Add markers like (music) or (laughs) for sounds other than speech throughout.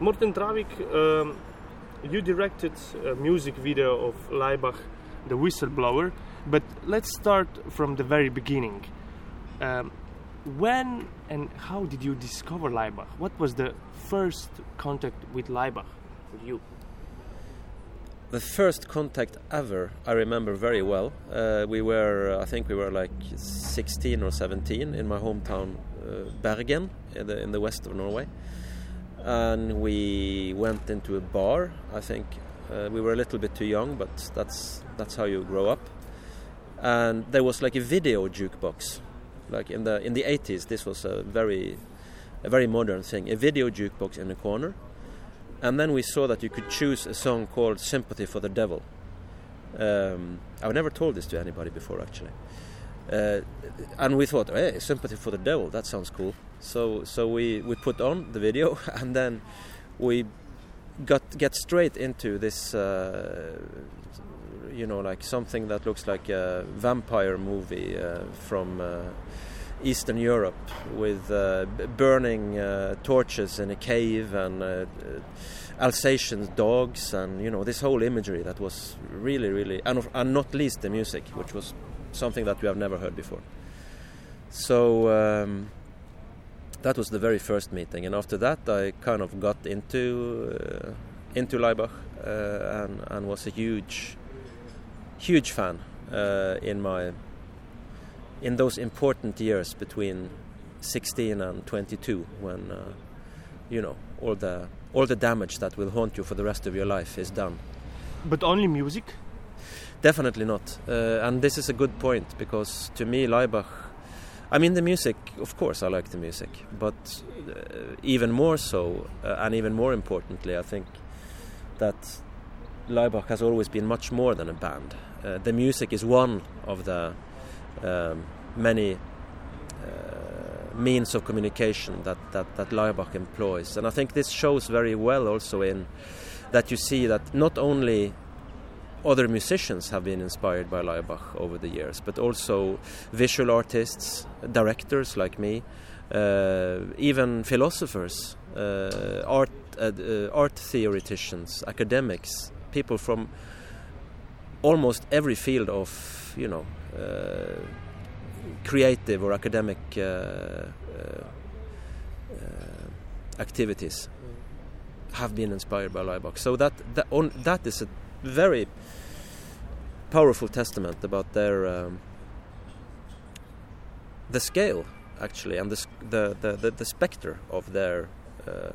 Morten Traavik, um, you directed a music video of Laibach, The Whistleblower, but let's start from the very beginning. Um, when and how did you discover Laibach? What was the first contact with Laibach for you? The first contact ever, I remember very well. Uh, we were, I think we were like 16 or 17 in my hometown uh, Bergen in the, in the west of Norway. And we went into a bar, I think. Uh, we were a little bit too young, but that's, that's how you grow up. And there was like a video jukebox. Like in the, in the 80s, this was a very, a very modern thing. A video jukebox in the corner and then we saw that you could choose a song called Sympathy for the Devil. Um, I've never told this to anybody before, actually. Uh, and we thought, hey, Sympathy for the Devil, that sounds cool. So, so we, we put on the video, (laughs) and then we got get straight into this, uh, you know, like something that looks like a vampire movie uh, from uh, Eastern Europe with uh, burning uh, torches in a cave and uh, Alsatian dogs and you know this whole imagery that was really really and, and, not least the music which was something that we have never heard before. So um, that was the very first meeting and after that I kind of got into uh, into Laibach uh, and, and was a huge huge fan uh, in my in those important years between 16 and 22 when uh, you know all the all the damage that will haunt you for the rest of your life is done. But only music? Definitely not uh, and this is a good point because to me Laibach I mean the music of course I like the music but uh, even more so uh, and even more importantly I think that Laibach has always been much more than a band uh, the music is one of the um, many uh, means of communication that, that, that Laibach employs. And I think this shows very well also in that you see that not only other musicians have been inspired by Laibach over the years, but also visual artists, directors like me, uh, even philosophers, uh, art, uh, uh art theoreticians, academics, people from almost every field of, you know, uh, creative or academic uh, activities have been inspired by Laibach. So that that, on, that is a very powerful testament about their um, the scale actually and the the the, the, the specter of their uh,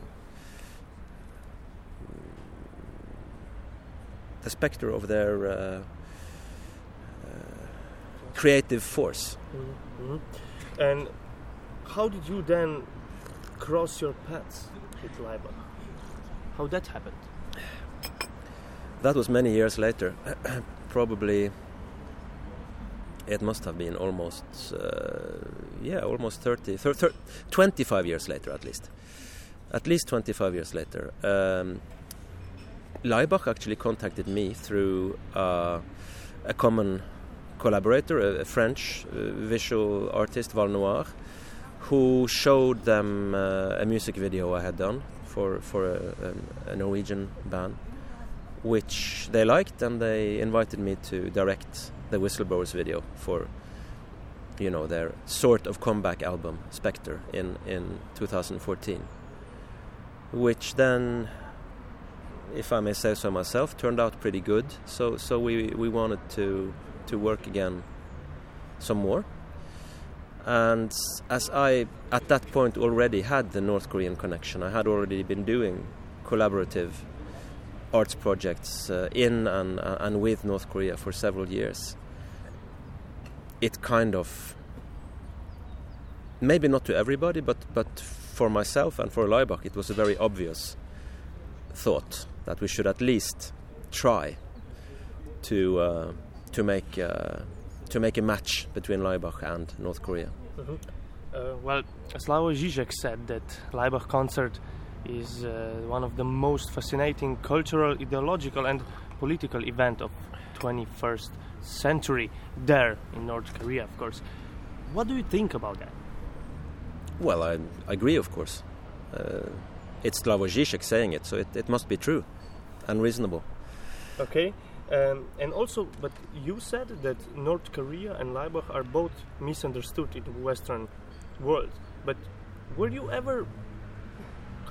the specter of their uh, creative force. Mm-hmm. And how did you then cross your paths with Laibach? How that happened? That was many years later. (clears throat) Probably it must have been almost, uh, yeah, almost 30, 30, 30, 25 years later at least. At least 25 years later. Um, Laibach actually contacted me through uh, a common collaborator, a, a French uh, visual artist, Valnoir, who showed them uh, a music video I had done for for a, a, Norwegian band, which they liked, and they invited me to direct the Whistleblowers video for, you know, their sort of comeback album Spectre in in 2014, which then. If I may say so myself, turned out pretty good. So, so we we wanted to to work again some more. And as I, at that point, already had the North Korean connection, I had already been doing collaborative arts projects uh, in and, and with North Korea for several years. It kind of, maybe not to everybody, but, but for myself and for Laibach, it was a very obvious thought that we should at least try to. Uh, to make uh, to make a match between Laibach and North Korea. Mm-hmm. Uh, well, Slavoj Žižek said that Laibach concert is uh, one of the most fascinating cultural, ideological, and political event of 21st century there in North Korea, of course. What do you think about that? Well, I, agree, of course. Uh, it's Slavoj Žižek saying it, so it, it must be true and reasonable. Okay, um, and also, but you said that North Korea and Laibach are both misunderstood in the Western world. But were you ever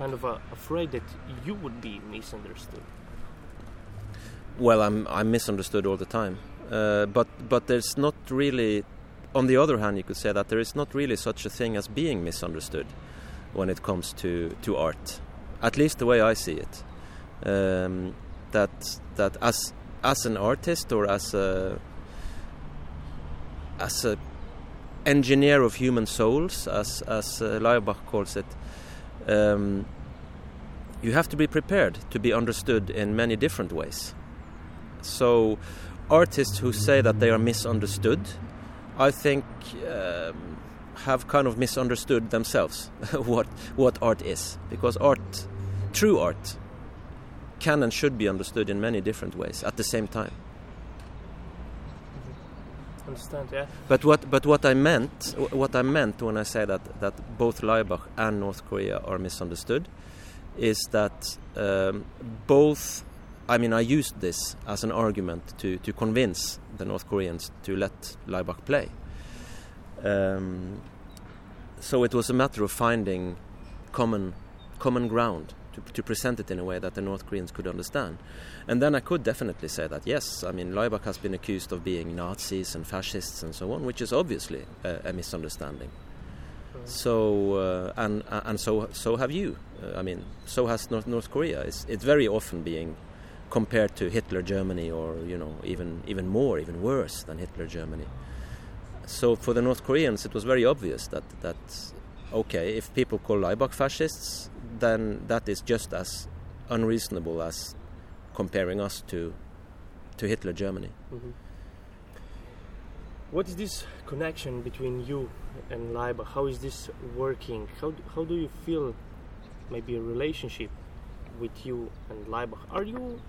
kind of uh, afraid that you would be misunderstood? Well, I'm I'm misunderstood all the time, uh, but but there's not really. On the other hand, you could say that there is not really such a thing as being misunderstood when it comes to to art, at least the way I see it. Um, that that as as an artist or as a as a engineer of human souls, as as uh, Laibach calls it, um, you have to be prepared to be understood in many different ways. So, artists who say that they are misunderstood, I think, um, have kind of misunderstood themselves (laughs) what what art is, because art, true art, can and should be understood in many different ways at the same time. Understand? Yeah. But what but what I meant what I meant when I say that that both Laibach and North Korea are misunderstood is that um, both. I mean, I used this as an argument to, to convince the North Koreans to let Laibach play. Um, so it was a matter of finding common common ground to, to present it in a way that the North Koreans could understand. And then I could definitely say that yes, I mean Laibach has been accused of being Nazis and fascists and so on, which is obviously a, a misunderstanding. So uh, and and so so have you. Uh, I mean, so has North, North Korea. It's it's very often being compared to Hitler Germany, or you know even even more, even worse than Hitler Germany. So for the North Koreans, it was very obvious that that okay, if people call Laibach fascists, then that is just as unreasonable as comparing us to to Hitler Germany. Mm-hmm. What is this connection between you and Laibach? How is this working? How how do you feel? Maybe a relationship with you and Laibach. Are you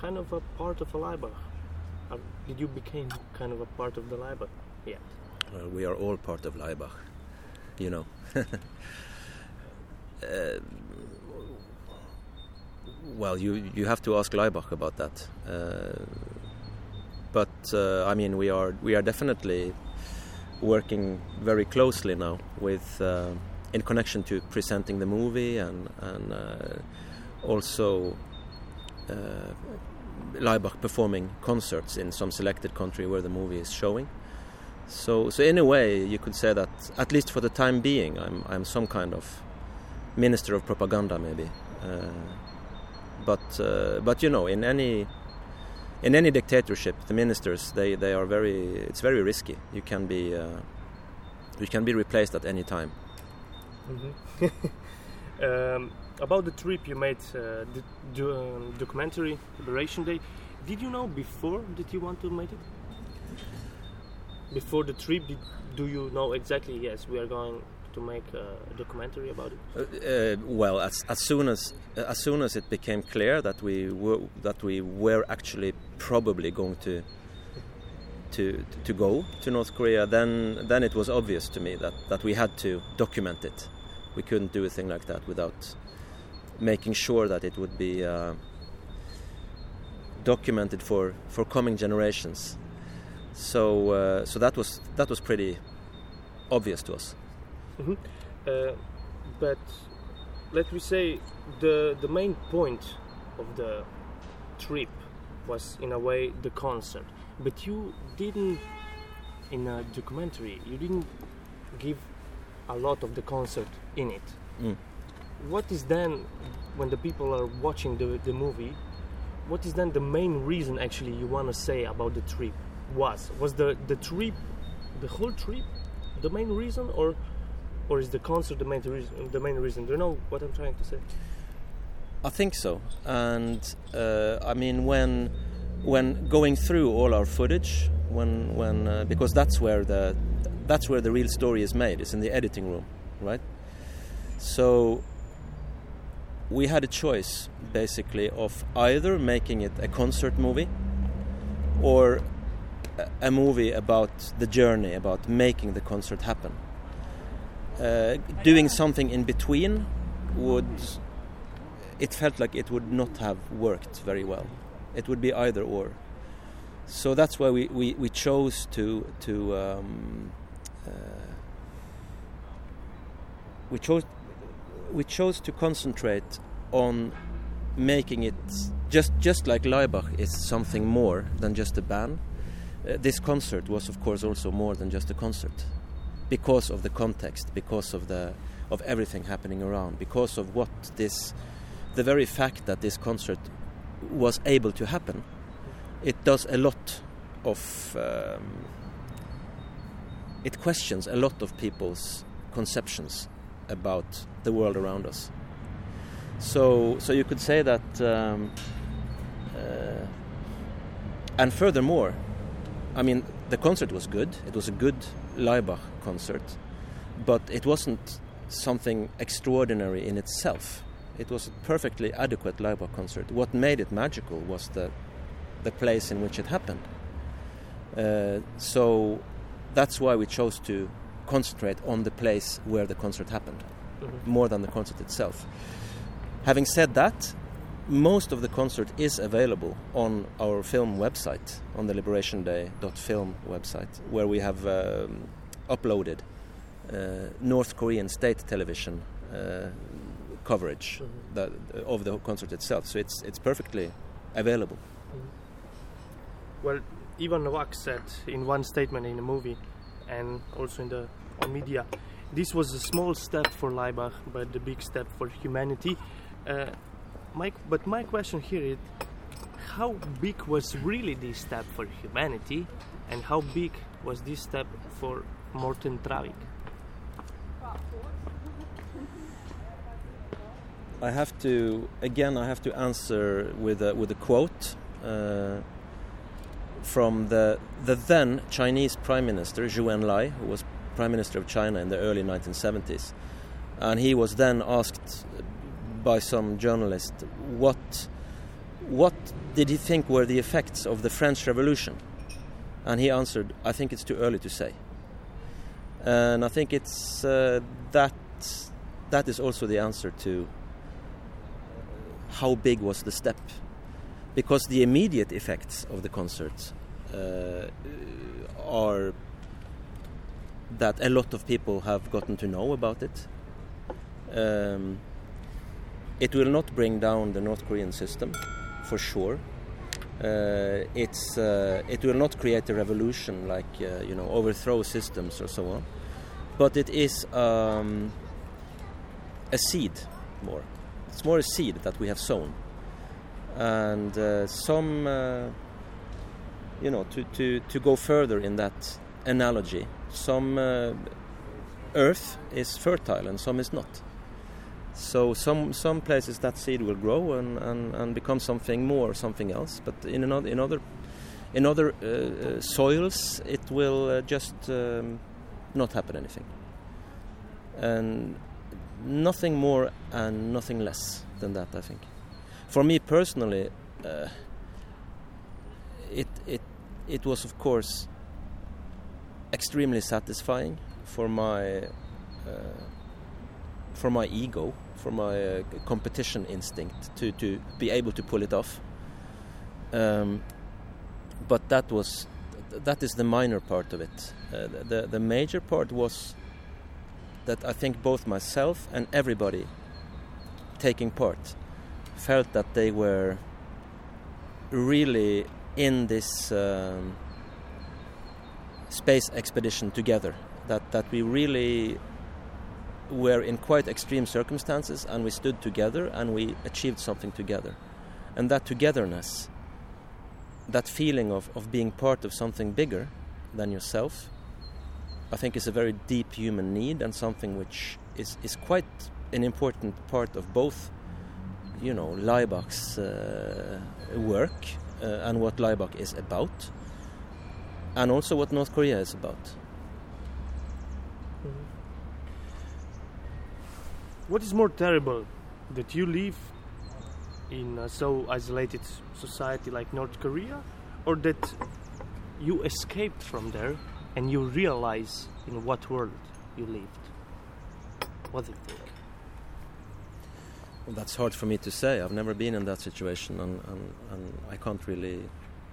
kind of a part of a Laibach? Or did you become kind of a part of the Laibach? Yeah. Well, we are all part of Laibach, you know. (laughs) uh, well, you you have to ask Laibach about that. Uh, but uh, I mean, we are we are definitely working very closely now with uh, in connection to presenting the movie and and uh, also uh, Laibach performing concerts in some selected country where the movie is showing. So, so in a way, you could say that at least for the time being, I'm I'm some kind of minister of propaganda, maybe. Uh, but uh, but you know, in any in any dictatorship, the ministers they, they are very it's very risky. You can be uh, you can be replaced at any time. Mm-hmm. (laughs) um, about the trip you made, uh, the, the um, documentary Liberation Day. Did you know before that you want to make it? Before the trip, did, do you know exactly? Yes, we are going to make a documentary about it? Uh, uh, well, as, as soon as as soon as it became clear that we were that we were actually probably going to to to go to North Korea, then then it was obvious to me that that we had to document it. We couldn't do a thing like that without making sure that it would be uh, documented for for coming generations. So uh, so that was that was pretty obvious to us. Mm-hmm. Uh, but let me say the the main point of the trip was in a way the concert. But you didn't in a documentary. You didn't give a lot of the concert in it. Mm. What is then when the people are watching the the movie? What is then the main reason actually you want to say about the trip? Was was the the trip, the whole trip, the main reason, or or is the concert the main reason? The main reason? Do you know what I'm trying to say? I think so, and uh, I mean when when going through all our footage, when when uh, because that's where the that's where the real story is made. It's in the editing room, right? So we had a choice basically of either making it a concert movie or a movie about the journey, about making the concert happen. Uh, doing something in between would it felt like it would not have worked very well. It would be either or. So that's why we, we, we chose to to um, uh, we chose we chose to concentrate on making it just just like Laibach is something more than just a band. Uh, this concert was, of course, also more than just a concert, because of the context, because of the of everything happening around, because of what this, the very fact that this concert was able to happen, it does a lot of. Um, it questions a lot of people's conceptions about the world around us. So, so you could say that, um, uh, and furthermore, I mean, the concert was good. It was a good Laibach concert, but it wasn't something extraordinary in itself. It was a perfectly adequate Laibach concert. What made it magical was the the place in which it happened. Uh, so that's why we chose to concentrate on the place where the concert happened, mm-hmm. more than the concert itself. Having said that, most of the concert is available on our film website, on the Liberation Day.film website, where we have um, uploaded uh, North Korean state television uh, coverage mm-hmm. that, of the concert itself. So it's it's perfectly available. Mm-hmm. Well, Ivan Novak said in one statement in the movie, and also in the on media, this was a small step for Laibach, but a big step for humanity. Uh, my, but my question here is how big was really this step for humanity and how big was this step for Morten Traavik? I have to again. I have to answer with a, with a quote uh, from the the then Chinese Prime Minister Zhou Enlai, who was Prime Minister of China in the early 1970s, and he was then asked by some journalist what what did he think were the effects of the French Revolution, and he answered, "I think it's too early to say." And I think it's uh, that that is also the answer to how big was the step, because the immediate effects of the concert uh, are that a lot of people have gotten to know about it. Um, it will not bring down the North Korean system, for sure. Uh, it's uh, it will not create a revolution like uh, you know overthrow systems or so on, but it is um, a seed more. It's more a seed that we have sown, and uh, some uh, you know to, to to go further in that analogy. Some uh, earth is fertile and some is not. So some some places that seed will grow and, and, and become something more, something else. But in another in other in other uh, uh, soils, it will uh, just um, not happen anything. And nothing more and nothing less than that, I think. For me personally, uh, it it it was of course extremely satisfying for my uh, for my ego for my uh, competition instinct to, to be able to pull it off. Um, but that was that is the minor part of it. Uh, the the major part was that I think both myself and everybody taking part felt that they were really in this um, space expedition together. That that we really were in quite extreme circumstances and we stood together and we achieved something together. And that togetherness, that feeling of, of being part of something bigger than yourself, I think is a very deep human need and something which is, is quite an important part of both, you know, Laibach's uh, work uh, and what Laibach is about, and also what North Korea is about. What is more terrible, that you live in a so isolated society like North Korea, or that you escaped from there and you realize in what world you lived? What do you think? Well, that's hard for me to say. I've never been in that situation, and, and, and I can't really.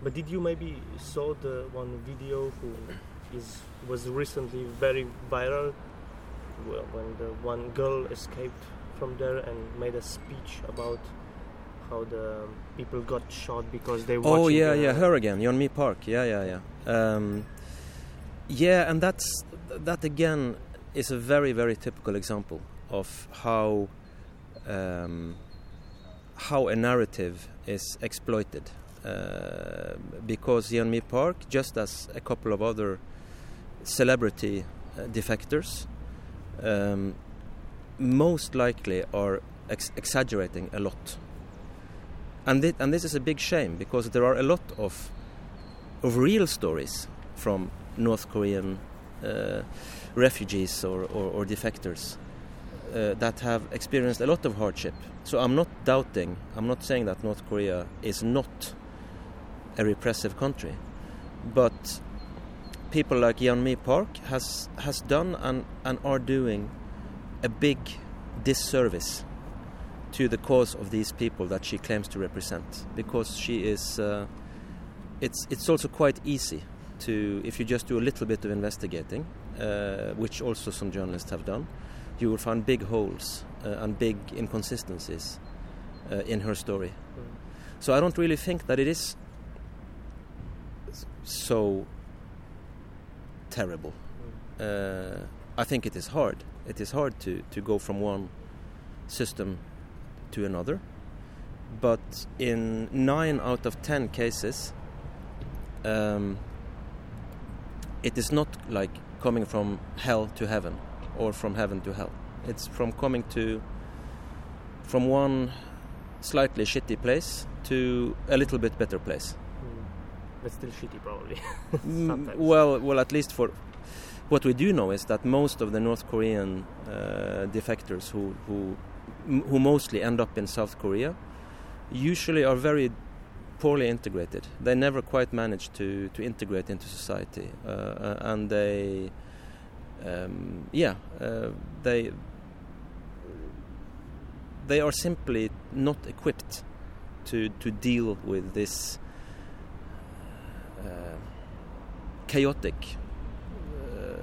But did you maybe saw the one video who is was recently very viral? When the one girl escaped from there and made a speech about how the people got shot because they. Oh yeah, yeah, her again, Yeonmi Park. Yeah, yeah, yeah. Um, yeah, and that's that again is a very, very typical example of how um, how a narrative is exploited. Uh, because Yeonmi Park, just as a couple of other celebrity uh, defectors, um, most likely are ex- exaggerating a lot and thi- and this is a big shame because there are a lot of of real stories from North Korean uh, refugees or, or, or defectors uh, that have experienced a lot of hardship. So I'm not doubting, I'm not saying that North Korea is not a repressive country, but people like Yeonmi Park has has done and, and are doing a big disservice to the cause of these people that she claims to represent. Because she is uh, it's it's also quite easy to if you just do a little bit of investigating uh, which also some journalists have done you will find big holes uh, and big inconsistencies uh, in her story. So I don't really think that it is so terrible uh, I think it is hard it is hard to, to go from one system to another. But in nine out of ten cases, um, it is not like coming from hell to heaven or from heaven to hell. It's from coming to from one slightly shitty place to a little bit better place. But still shitty, probably. (laughs) Mm, well, well, at least for what we do know is that most of the North Korean uh, defectors who who m- who mostly end up in South Korea usually are very poorly integrated. They never quite manage to to integrate into society, uh, uh, and they um, yeah uh, they they are simply not equipped to to deal with this chaotic uh,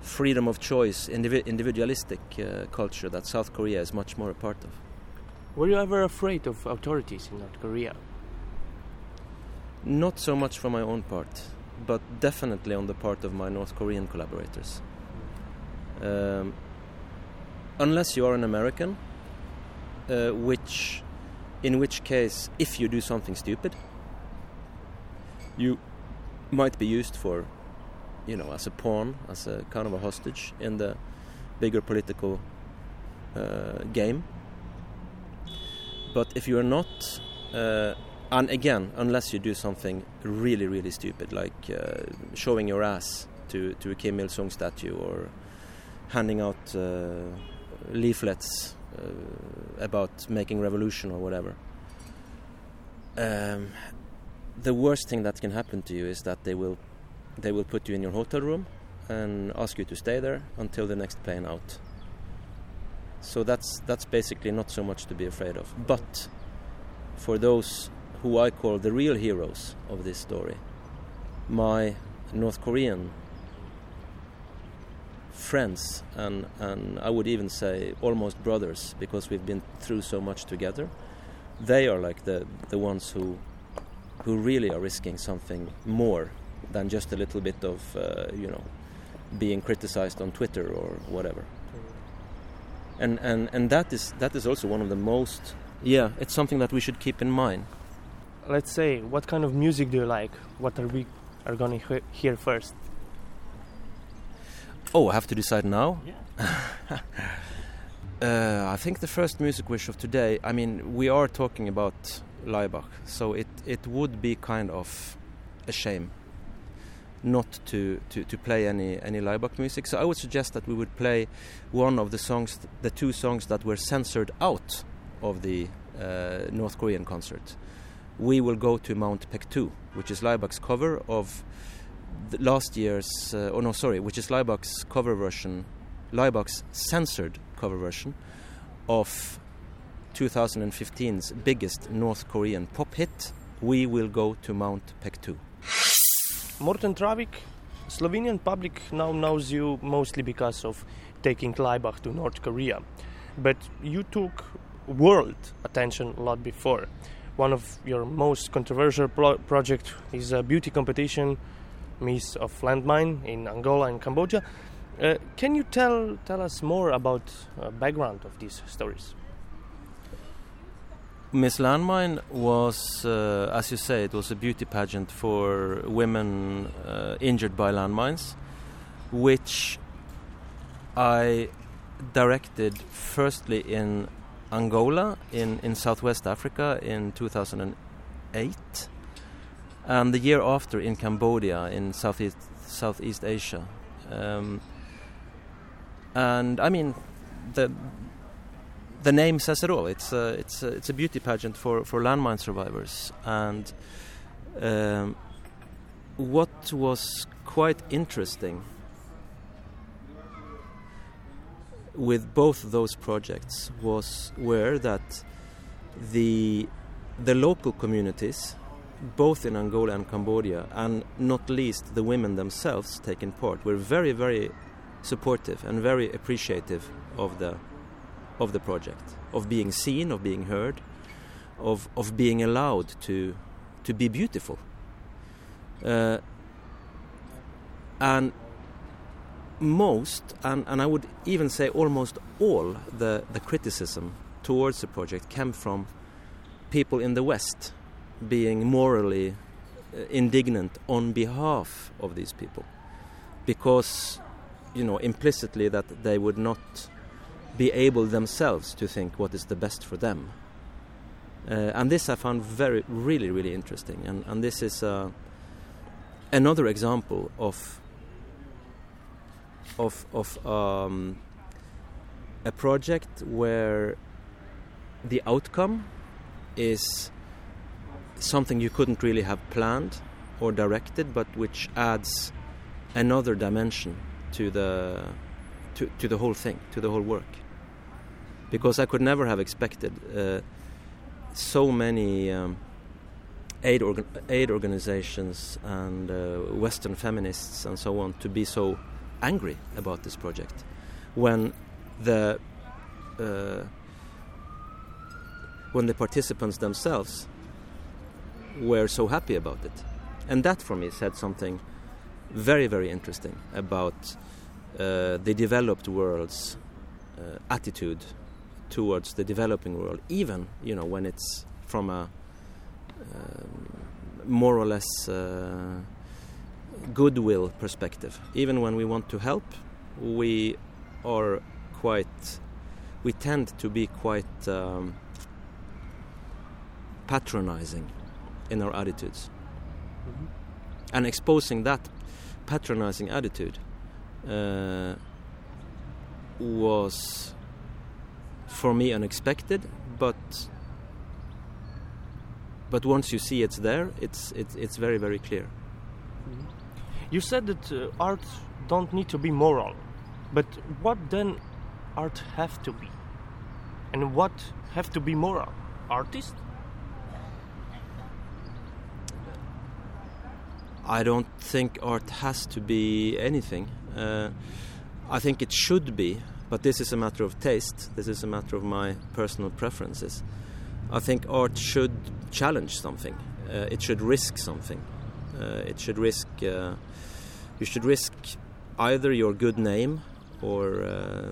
freedom of choice, indivi- individualistic uh, culture that South Korea is much more a part of. Were you ever afraid of authorities in North Korea? Not so much for my own part, but definitely on the part of my North Korean collaborators. Um, unless you are an American, uh, which, in which case, if you do something stupid, you might be used for, you know, as a pawn, as a kind of a hostage in the bigger political uh, game. But if you are not, uh, and again, unless you do something really, really stupid, like uh, showing your ass to, to a Kim Il sung statue or handing out uh, leaflets uh, about making revolution or whatever. Um, the worst thing that can happen to you is that they will they will put you in your hotel room and ask you to stay there until the next plane out. So that's that's basically not so much to be afraid of. But for those who I call the real heroes of this story, my North Korean friends and and I would even say almost brothers because we've been through so much together. They are like the the ones who who really are risking something more than just a little bit of uh, you know being criticized on Twitter or whatever. And and and that is that is also one of the most yeah it's something that we should keep in mind. Let's say, what kind of music do you like? What are we are gonna he- hear first? Oh, I have to decide now. Yeah. (laughs) Uh, I think the first music wish of today. I mean, we are talking about Laibach, so it it would be kind of a shame not to, to, to play any any Laibach music. So I would suggest that we would play one of the songs, the two songs that were censored out of the uh, North Korean concert. We will go to Mount Paektu, which is Laibach's cover of last year's. Uh, oh no, sorry, which is Laibach's cover version, Laibach's censored cover version of 2015's biggest North Korean pop hit, We Will Go to Mount Paektu. Morten Traavik, Slovenian public now knows you mostly because of taking Laibach to North Korea. But you took world attention a lot before. One of your most controversial pro- project is a beauty competition, Miss of Landmine in Angola and Cambodia. Uh, can you tell tell us more about uh, background of these stories? Miss Landmine was, uh, as you say, it was a beauty pageant for women uh, injured by landmines, which I directed firstly in Angola in, in Southwest Africa in 2008, and the year after in Cambodia in Southeast, Southeast Asia. Um, and I mean, the the name says it all. It's a, it's a, it's a beauty pageant for, for landmine survivors. And um, what was quite interesting with both those projects was where that the the local communities, both in Angola and Cambodia, and not least the women themselves taking part, were very very supportive and very appreciative of the of the project, of being seen, of being heard, of of being allowed to to be beautiful. Uh, and most, and, and I would even say almost all, the, the criticism towards the project came from people in the West being morally uh, indignant on behalf of these people. Because, you know, implicitly that they would not be able themselves to think what is the best for them. Uh, and this I found very, really, really interesting. And, and this is uh, another example of of of um, a project where the outcome is something you couldn't really have planned or directed, but which adds another dimension to the to, to the whole thing, to the whole work. Because I could never have expected uh, so many um, aid organ- aid organizations and uh, Western feminists and so on to be so angry about this project when the uh, when the participants themselves were so happy about it. And that for me said something very very interesting about uh, the developed world's uh, attitude towards the developing world even you know when it's from a um, more or less uh, goodwill perspective. Even when we want to help, we are quite, we tend to be quite um, patronizing in our attitudes. Mm-hmm. And exposing that patronizing attitude uh, was for me unexpected, but but once you see it's there, it's it's, it's very very clear. Mm-hmm. You said that uh, art don't need to be moral, but what then art have to be? And what have to be moral? Artist? I don't think art has to be anything. Uh, I think it should be, but this is a matter of taste. This is a matter of my personal preferences. I think art should challenge something. Uh, it should risk something. Uh, it should risk uh, you should risk either your good name or uh,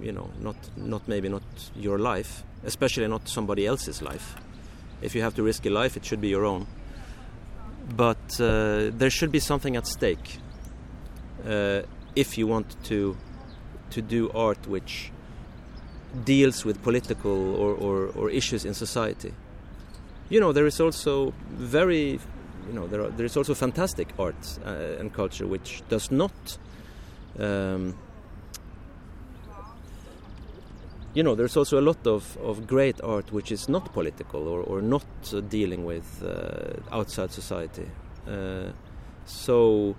you know not not maybe not your life especially not somebody else's life if you have to risk a life it should be your own but uh, there should be something at stake uh, if you want to to do art which deals with political or, or, or issues in society. You know there is also very you know there, are, there is also fantastic art uh, and culture which does not um, you know there's also a lot of, of great art which is not political or, or not uh, dealing with uh, outside society. Uh, so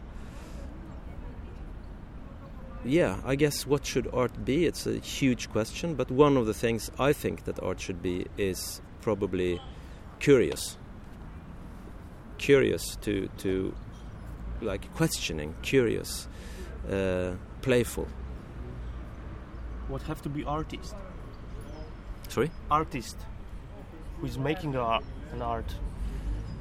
yeah, I guess what should art be? It's a huge question, but one of the things I think that art should be is probably curious. Curious to to like questioning, curious, uh, playful. What have to be artist? Sorry. Artist who is making a, an art.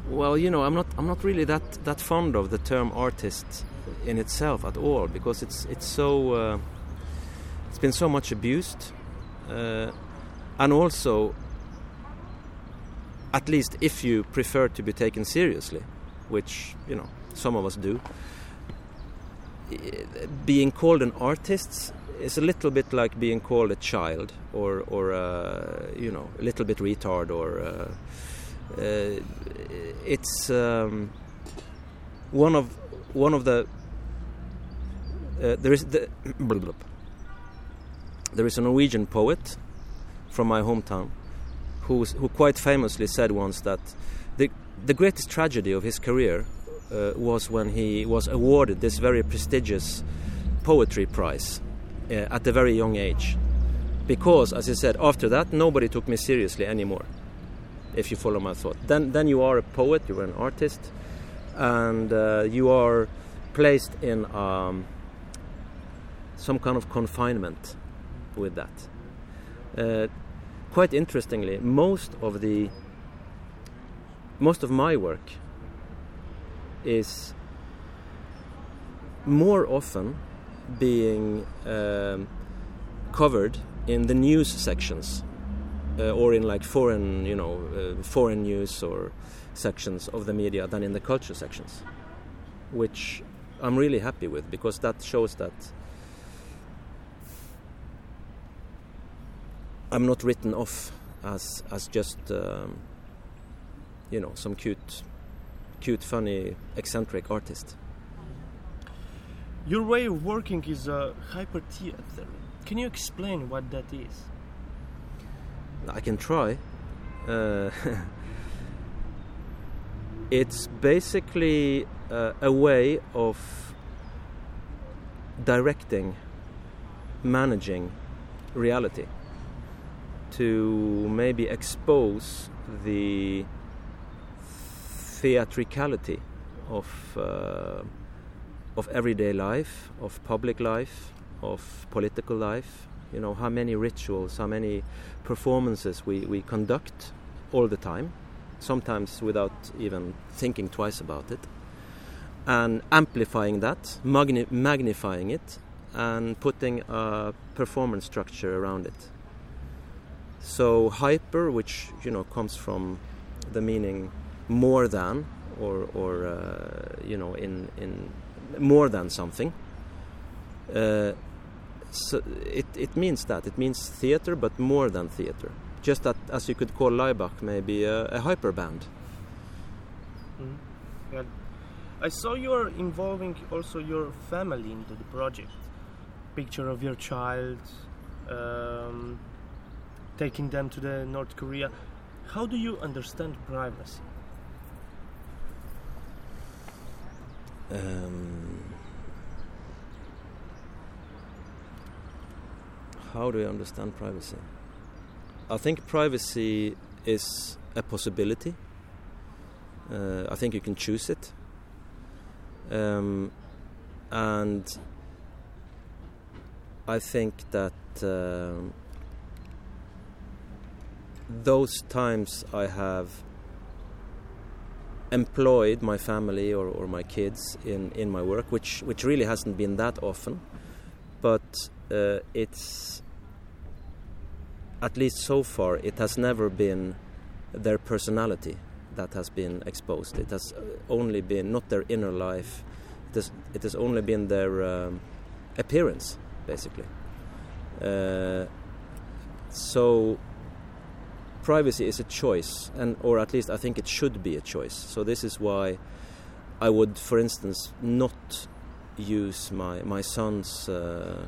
Well, you know, I'm not I'm not really that that fond of the term artist in itself at all because it's it's so uh, it's been so much abused, uh, and also, at least if you prefer to be taken seriously, which you know some of us do, being called an artist is a little bit like being called a child or or uh, you know a little bit retard or uh, uh, it's um, one of one of the uh, there is the there is a Norwegian poet from my hometown who who quite famously said once that the the greatest tragedy of his career uh, was when he was awarded this very prestigious poetry prize uh, at a very young age. Because as he said after that nobody took me seriously anymore if you follow my thought. Then then you are a poet you're an artist and uh, you are placed in um, some kind of confinement with that. Uh, quite interestingly, most of the most of my work is more often being um, covered in the news sections uh, or in like foreign, you know, uh, foreign news or sections of the media than in the culture sections, which I'm really happy with because that shows that I'm not written off as as just um, you know some cute, cute, funny, eccentric artist. Your way of working is a hyper theater. Can you explain what that is? I can try. Uh, (laughs) it's basically uh, a way of directing, managing reality to maybe expose the theatricality of uh, of everyday life, of public life, of political life. You know how many rituals, how many performances we, we conduct all the time, sometimes without even thinking twice about it, and amplifying that, magni- magnifying it, and putting a performance structure around it. So hyper, which you know comes from the meaning more than, or or uh, you know in in more than something. Uh, so it it means that it means theater, but more than theater. Just that, as you could call Laibach, maybe a, a hyper band. Mm. Yeah. I saw you're involving also your family into the project. Picture of your child. Um, taking them to the North Korea. How do you understand privacy? Um, how do I understand privacy? I think privacy is a possibility. Uh, I think you can choose it. Um, and I think that. Um, those times I have employed my family or, or my kids in, in my work, which, which really hasn't been that often, but uh, it's at least so far, it has never been their personality that has been exposed. It has only been not their inner life. It has, it has only been their um, appearance, basically. Uh, so privacy is a choice, and or at least I think it should be a choice. So this is why I would, for instance, not use my my son's uh,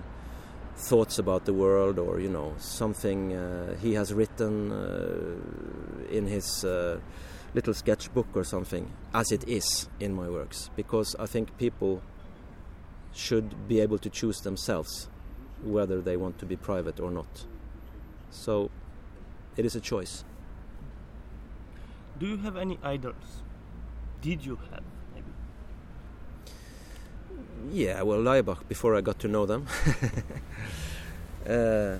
thoughts about the world, or you know something uh, he has written uh, in his uh, little sketchbook or something, as it is in my works, because I think people should be able to choose themselves whether they want to be private or not. So it is a choice. Do you have any idols? Did you have? Yeah, well, Laibach before I got to know them. (laughs) uh,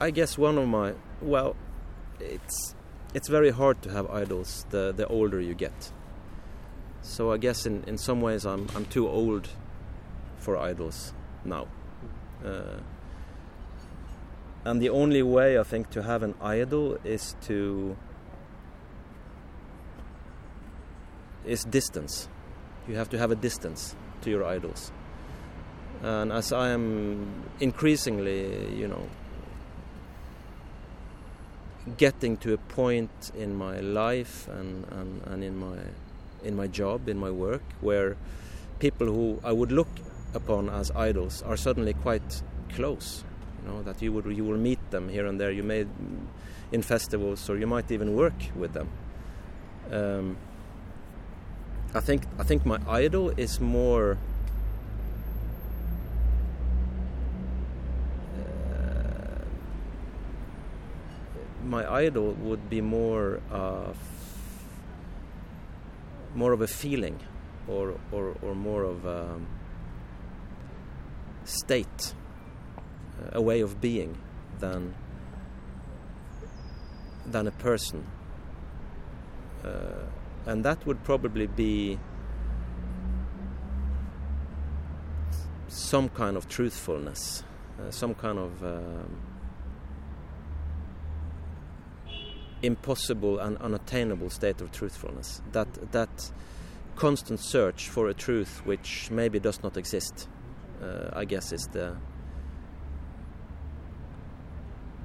I guess one of my well, it's it's very hard to have idols the the older you get. So I guess in, in some ways I'm I'm too old for idols now. Uh, and the only way I think to have an idol is to is distance. You have to have a distance to your idols. And as I am increasingly, you know, getting to a point in my life and, and, and in my in my job, in my work, where people who I would look upon as idols are suddenly quite close. You know that you would you will meet them here and there. You may in festivals, or you might even work with them. Um, I think I think my idol is more. Uh, my idol would be more of more of a feeling, or or, or more of a state, a way of being, than than a person. Uh, and that would probably be some kind of truthfulness, uh, some kind of um, impossible and unattainable state of truthfulness. That that constant search for a truth which maybe does not exist, uh, I guess, is the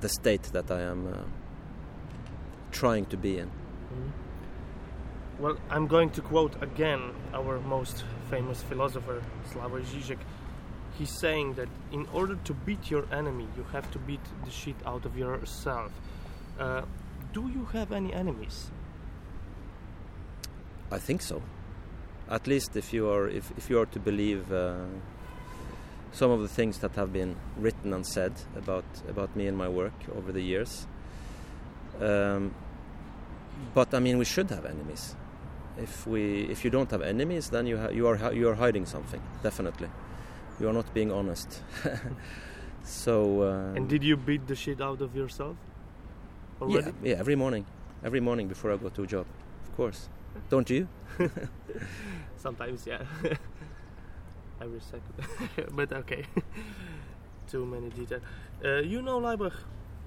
the state that I am uh, trying to be in. Mm. Well, I'm going to quote again our most famous philosopher, Slavoj Žižek. He's saying that in order to beat your enemy, you have to beat the shit out of yourself. Uh, do you have any enemies? I think so. At least if you are if, if you are to believe uh, some of the things that have been written and said about about me and my work over the years. Um, but I mean, we should have enemies if we if you don't have enemies, then you ha- you are you are hiding something. Definitely, you are not being honest. (laughs) so. Uh, and did you beat the shit out of yourself? Already? Yeah, yeah. Every morning, every morning before I go to a job, of course. Don't you? (laughs) Sometimes, yeah. (laughs) every second, but okay. Too many details. Uh, you know, Laibach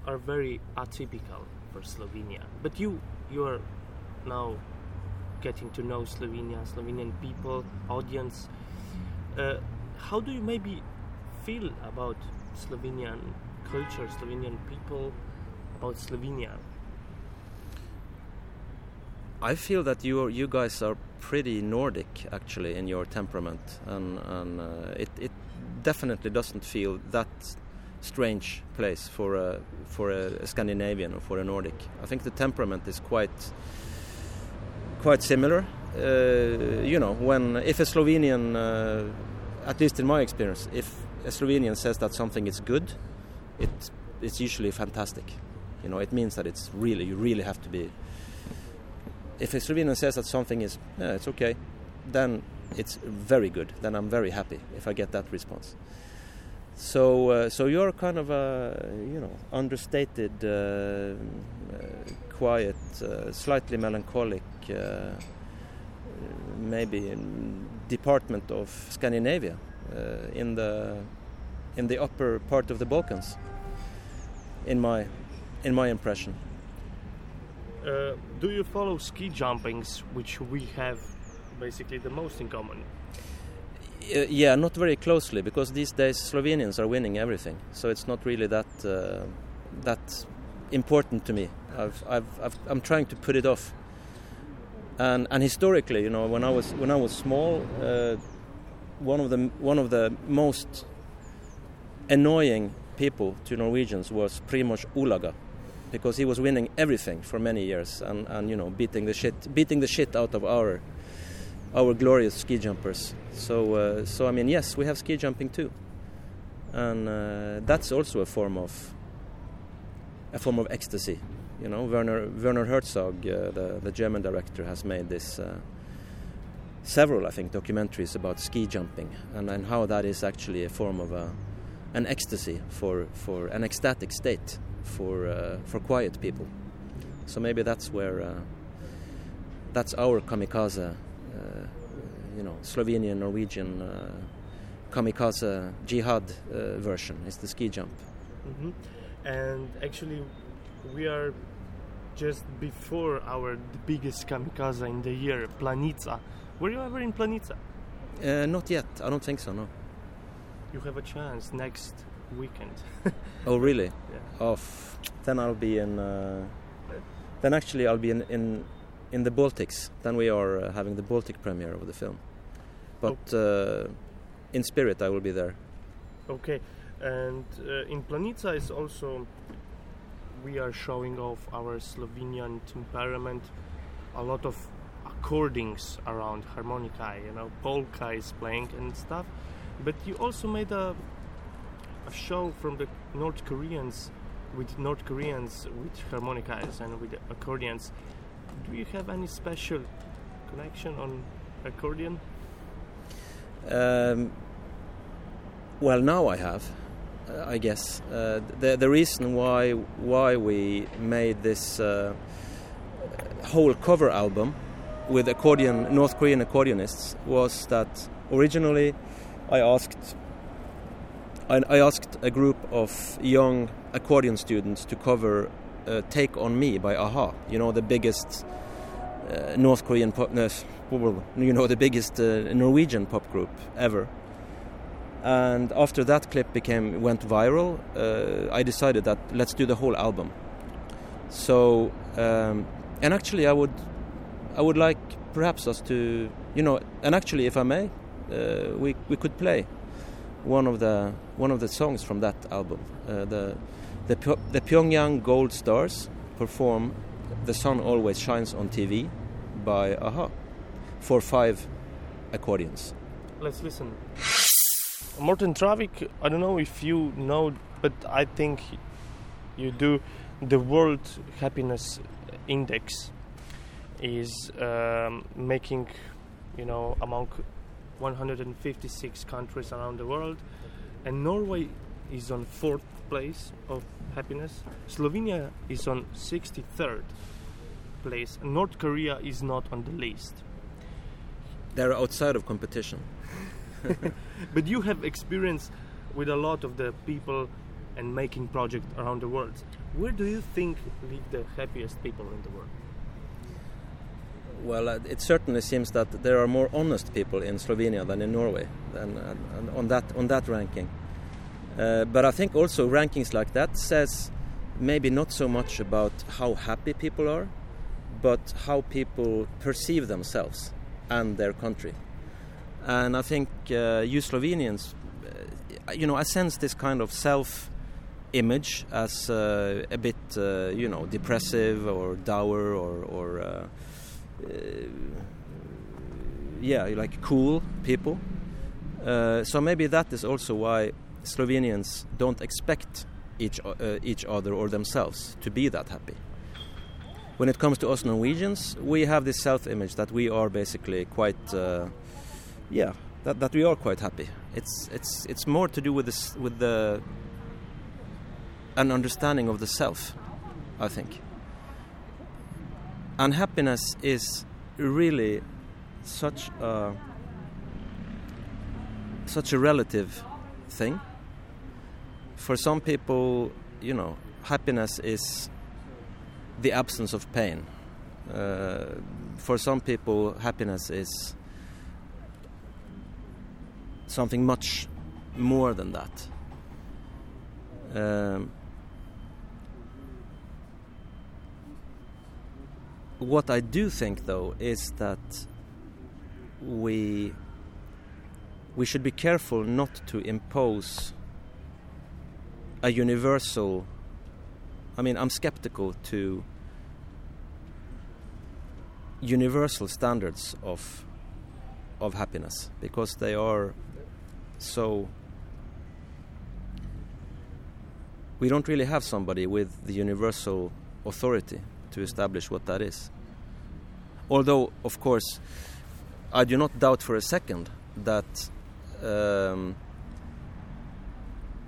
are very atypical for Slovenia, but you you are now getting to know Slovenia, Slovenian people, audience. Uh, how do you maybe feel about Slovenian culture, Slovenian people, about Slovenia? I feel that you you guys are pretty Nordic actually in your temperament, and, and uh, it, it definitely doesn't feel that strange place for a for a Scandinavian or for a Nordic. I think the temperament is quite quite similar. Uh, you know, when if a Slovenian, uh, at least in my experience, if a Slovenian says that something is good, it it's usually fantastic. You know, it means that it's really you really have to be. If a Slovenian says that something is, yeah, it's okay, then it's very good. Then I'm very happy if I get that response. So, uh, so you're kind of a, you know, understated, uh, quiet, uh, slightly melancholic, uh, maybe department of Scandinavia uh, in the in the upper part of the Balkans. In my in my impression. do you follow ski jumpings, which we have basically the most in common? Uh, yeah, not very closely because these days Slovenians are winning everything, so it's not really that uh, that important to me. I've, I've, i am trying to put it off. And, and historically, you know, when I was when I was small, uh, one of the one of the most annoying people to Norwegians was Primoz Ulaga, because he was winning everything for many years and, and you know beating the shit beating the shit out of our our glorious ski jumpers. So, uh, so I mean, yes, we have ski jumping too, and uh, that's also a form of a form of ecstasy. You know, Werner Werner Herzog, uh, the the German director, has made this uh, several, I think, documentaries about ski jumping and, and how that is actually a form of a, an ecstasy for, for an ecstatic state for uh, for quiet people. So maybe that's where uh, that's our kamikaze, uh, you know, Slovenian Norwegian uh, kamikaze jihad version is the ski jump. Mm-hmm. And actually, we are just before our biggest kamikaze in the year, Planica. Were you ever in Planica? Uh, not yet. I don't think so. No. You have a chance next weekend. (laughs) oh, really? Yeah. Oh, then I'll be in. Uh, then actually, I'll be in in, in the Baltics. Then we are uh, having the Baltic premiere of the film. But uh, in spirit, I will be there. Okay, and uh, in Planica is also we are showing off our Slovenian temperament. A lot of accordings around harmonica, you know, polka is playing and stuff. But you also made a a show from the North Koreans with North Koreans with harmonicas and with accordions. Do you have any special connection on accordion? Um, well, now I have, uh, I guess. Uh, the the reason why why we made this uh, whole cover album with accordion North Korean accordionists was that originally I asked I, I asked a group of young accordion students to cover uh, "Take on Me" by a-ha. You know the biggest uh, North Korean pop, you know the biggest Norwegian pop group ever. And after that clip became went viral, uh, I decided that let's do the whole album. So, um, and actually, I would, I would like perhaps us to, you know, and actually, if I may, uh, we we could play one of the one of the songs from that album. Uh, the the the Pyongyang Gold Stars perform "The Sun Always Shines on TV" by a-ha for five accordions. Let's listen. Morten Traavik, I don't know if you know, but I think you do. The World Happiness Index is um, making, you know, among 156 countries around the world, and Norway is on fourth place of happiness. Slovenia is on 63rd place. North Korea is not on the list. They're outside of competition. (laughs) but you have experience with a lot of the people and making projects around the world. Where do you think live the happiest people in the world? Well, uh, it certainly seems that there are more honest people in Slovenia than in Norway, and, and on that on that ranking. Uh, but I think also rankings like that says maybe not so much about how happy people are, but how people perceive themselves and their country. And I think uh, you Slovenians, uh, you know, I sense this kind of self image as uh, a bit, uh, you know, depressive or dour or, or uh, uh, yeah, like cool people. so maybe that is also why Slovenians don't expect each each other or themselves to be that happy when it comes to us Norwegians, we have this self-image that we are basically quite, uh, yeah, that, that we are quite happy. It's it's it's more to do with this with the an understanding of the self, I think. And happiness is really such a such a relative thing. For some people, you know, happiness is the absence of pain. Uh, for some people, happiness is something much more than that. Um, what I do think, though, is that we we should be careful not to impose a universal I mean, I'm skeptical to universal standards of of happiness because they are so. We don't really have somebody with the universal authority to establish what that is. Although, of course, I do not doubt for a second that um,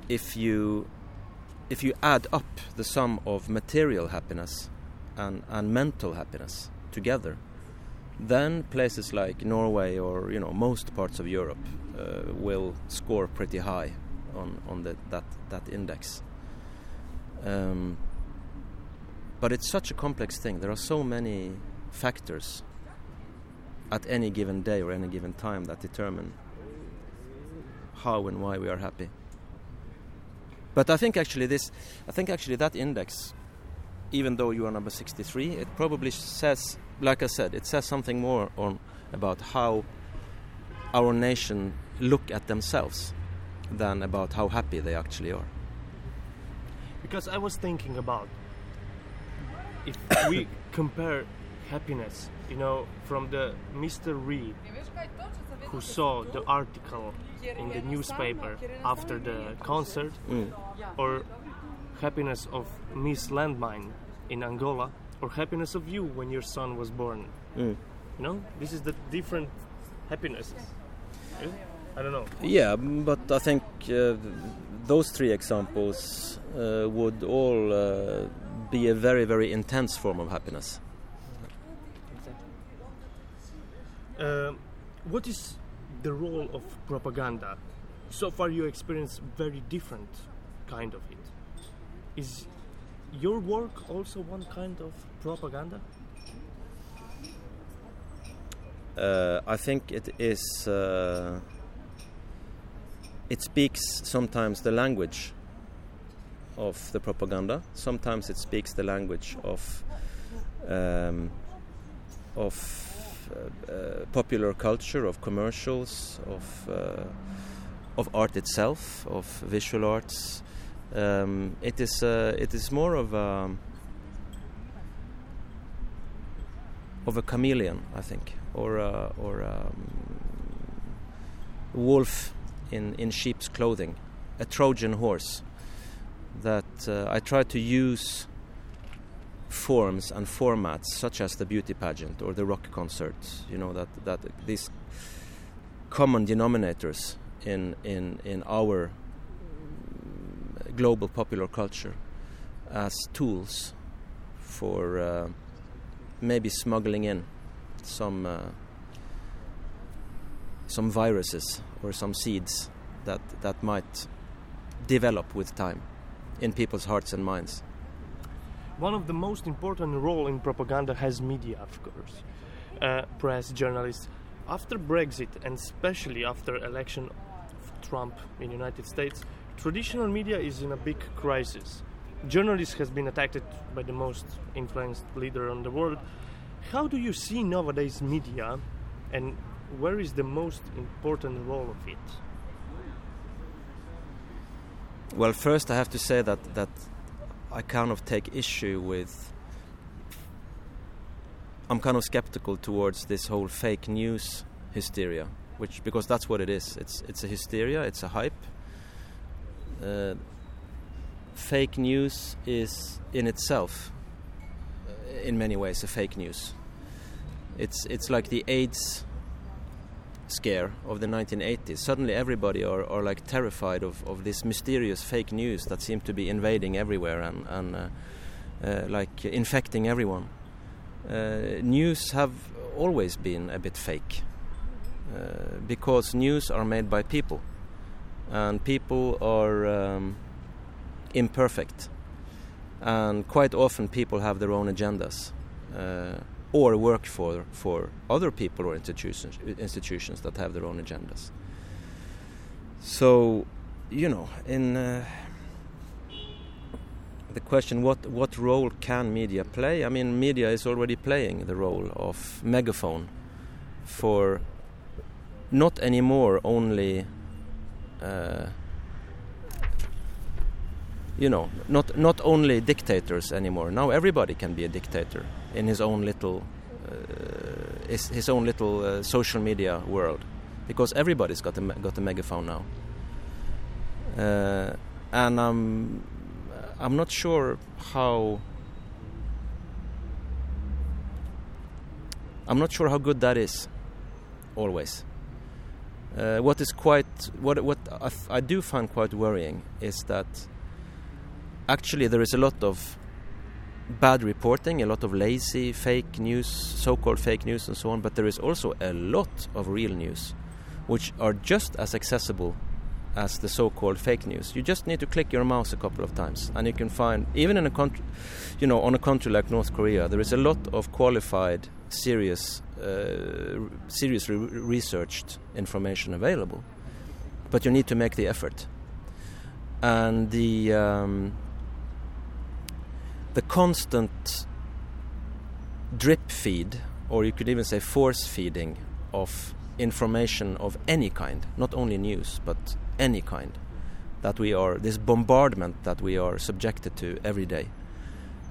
if you if you add up the sum of material happiness and, and mental happiness together, then places like Norway or you know most parts of Europe uh, will score pretty high on on the, that that index. Um, but it's such a complex thing. There are so many factors at any given day or any given time that determine how and why we are happy. But I think actually this, I think actually that index, even though you are number 63, it probably says, like I said, it says something more on about how our nation look at themselves than about how happy they actually are. Because I was thinking about if we (coughs) compare happiness, you know, from the Mr. Reed who saw the article in the newspaper after the concert, Mm. or happiness of Miss Landmine in Angola, or happiness of you when your son was born. Mm. You know, this is the different happinesses. Yeah? I don't know. Yeah, but I think uh, those three examples uh, would all uh, be a very, very intense form of happiness. Uh, what is the role of propaganda? So far, you experience very different kind of it. Is your work also one kind of propaganda? Uh, I think it is. Uh, it speaks sometimes the language of the propaganda. Sometimes it speaks the language of um, of uh, uh, popular culture, of commercials, of uh, of art itself, of visual arts. Um, it is uh, it is more of a of a chameleon, I think, or a, or a um, wolf in in sheep's clothing, a Trojan horse. That uh, I try to use forms and formats such as the beauty pageant or the rock concert. You know that that these common denominators in in in our global popular culture as tools for uh, maybe smuggling in some uh, some viruses or some seeds that that might develop with time in people's hearts and minds. One of the most important role in propaganda has media, of course, uh, press, journalists. After Brexit, and especially after election of Trump in United States, traditional media is in a big crisis. Journalists has been attacked by the most influenced leader in the world. How do you see nowadays media, and where is the most important role of it? Well, first I have to say that that I kind of take issue with. I'm kind of skeptical towards this whole fake news hysteria, which because that's what it is. It's it's a hysteria. It's a hype. Uh, fake news is in itself, uh, in many ways, a fake news. It's it's like the AIDS scare of the 1980s. Suddenly, everybody are, are like terrified of, of this mysterious fake news that seemed to be invading everywhere and, and uh, uh, like infecting everyone. Uh, news have always been a bit fake uh, because news are made by people, and people are um, imperfect, and quite often people have their own agendas. Or work for for other people or institutions institutions that have their own agendas. So, you know, in uh, the question, what what role can media play? I mean, media is already playing the role of megaphone for not anymore only. Uh, you know, not not only dictators anymore. Now everybody can be a dictator in his own little uh, his, his own little uh, social media world, because everybody's got a got a megaphone now. Uh, and I'm I'm not sure how I'm not sure how good that is. Always. Uh, what is quite what what I, do find quite worrying is that actually there is a lot of bad reporting, a lot of lazy fake news, so-called fake news, and so on. But there is also a lot of real news, which are just as accessible as the so-called fake news. You just need to click your mouse a couple of times, and you can find even in a country, you know, on a country like North Korea, there is a lot of qualified, serious, uh, seriously researched information available. But you need to make the effort, and the um, the constant drip feed, or you could even say force feeding of information of any kind, not only news, but any kind, that we are, this bombardment that we are subjected to every day,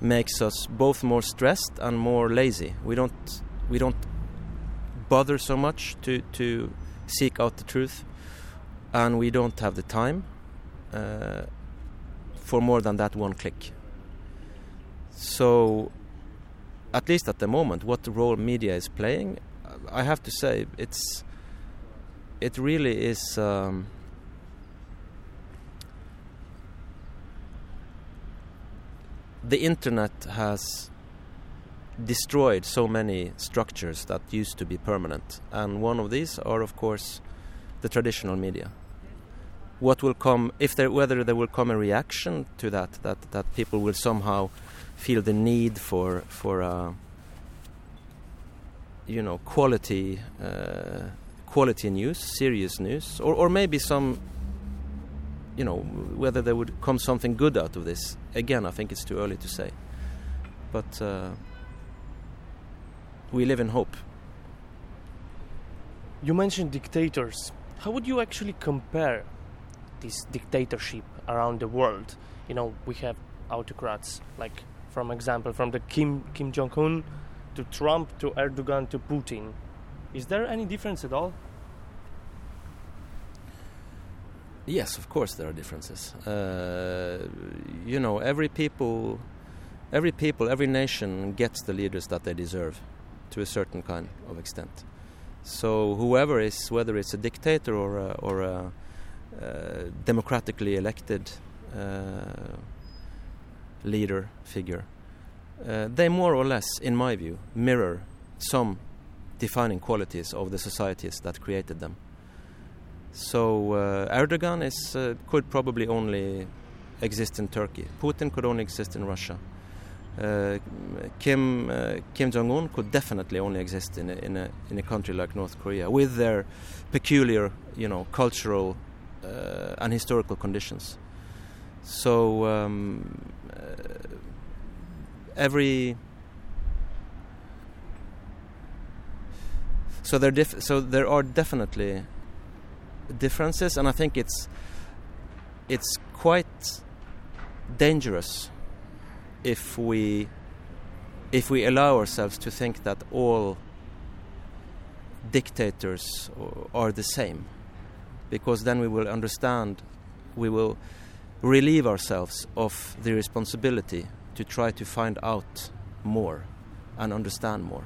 makes us both more stressed and more lazy. We don't, we don't bother so much to, to seek out the truth, and we don't have the time uh, for more than that one click. So, at least at the moment, what role media is playing, I have to say, it's it really is. Um, the internet has destroyed so many structures that used to be permanent, and one of these are, of course, the traditional media. What will come if there, whether there will come a reaction to that, that that people will somehow feel the need for for uh, you know quality uh, quality news, serious news, or or maybe some you know whether there would come something good out of this. Again, I think it's too early to say, but uh, we live in hope. You mentioned dictators. How would you actually compare this dictatorship around the world? You know, we have autocrats like from example from the Kim Kim Jong Un to Trump to Erdogan to Putin. Is there any difference at all? Yes, of course there are differences. Uh, you know, every people, every people, every nation gets the leaders that they deserve, to a certain kind of extent. So whoever is, whether it's a dictator or a, or a uh, democratically elected uh, leader figure, uh, they more or less, in my view, mirror some defining qualities of the societies that created them. So uh, Erdogan is, uh, could probably only exist in Turkey. Putin could only exist in Russia. Uh, Kim uh, Kim Jong Un could definitely only exist in a, in a in a country like North Korea with their peculiar, you know, cultural uh, and historical conditions. So um, uh, every so there dif- so there are definitely differences, and I think it's it's quite dangerous if we if we allow ourselves to think that all dictators are the same because then we will understand we will relieve ourselves of the responsibility to try to find out more and understand more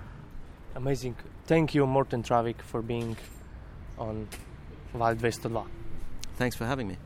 Amazing. Thank you, Morten Traavik, for being on Val 202. thanks for having me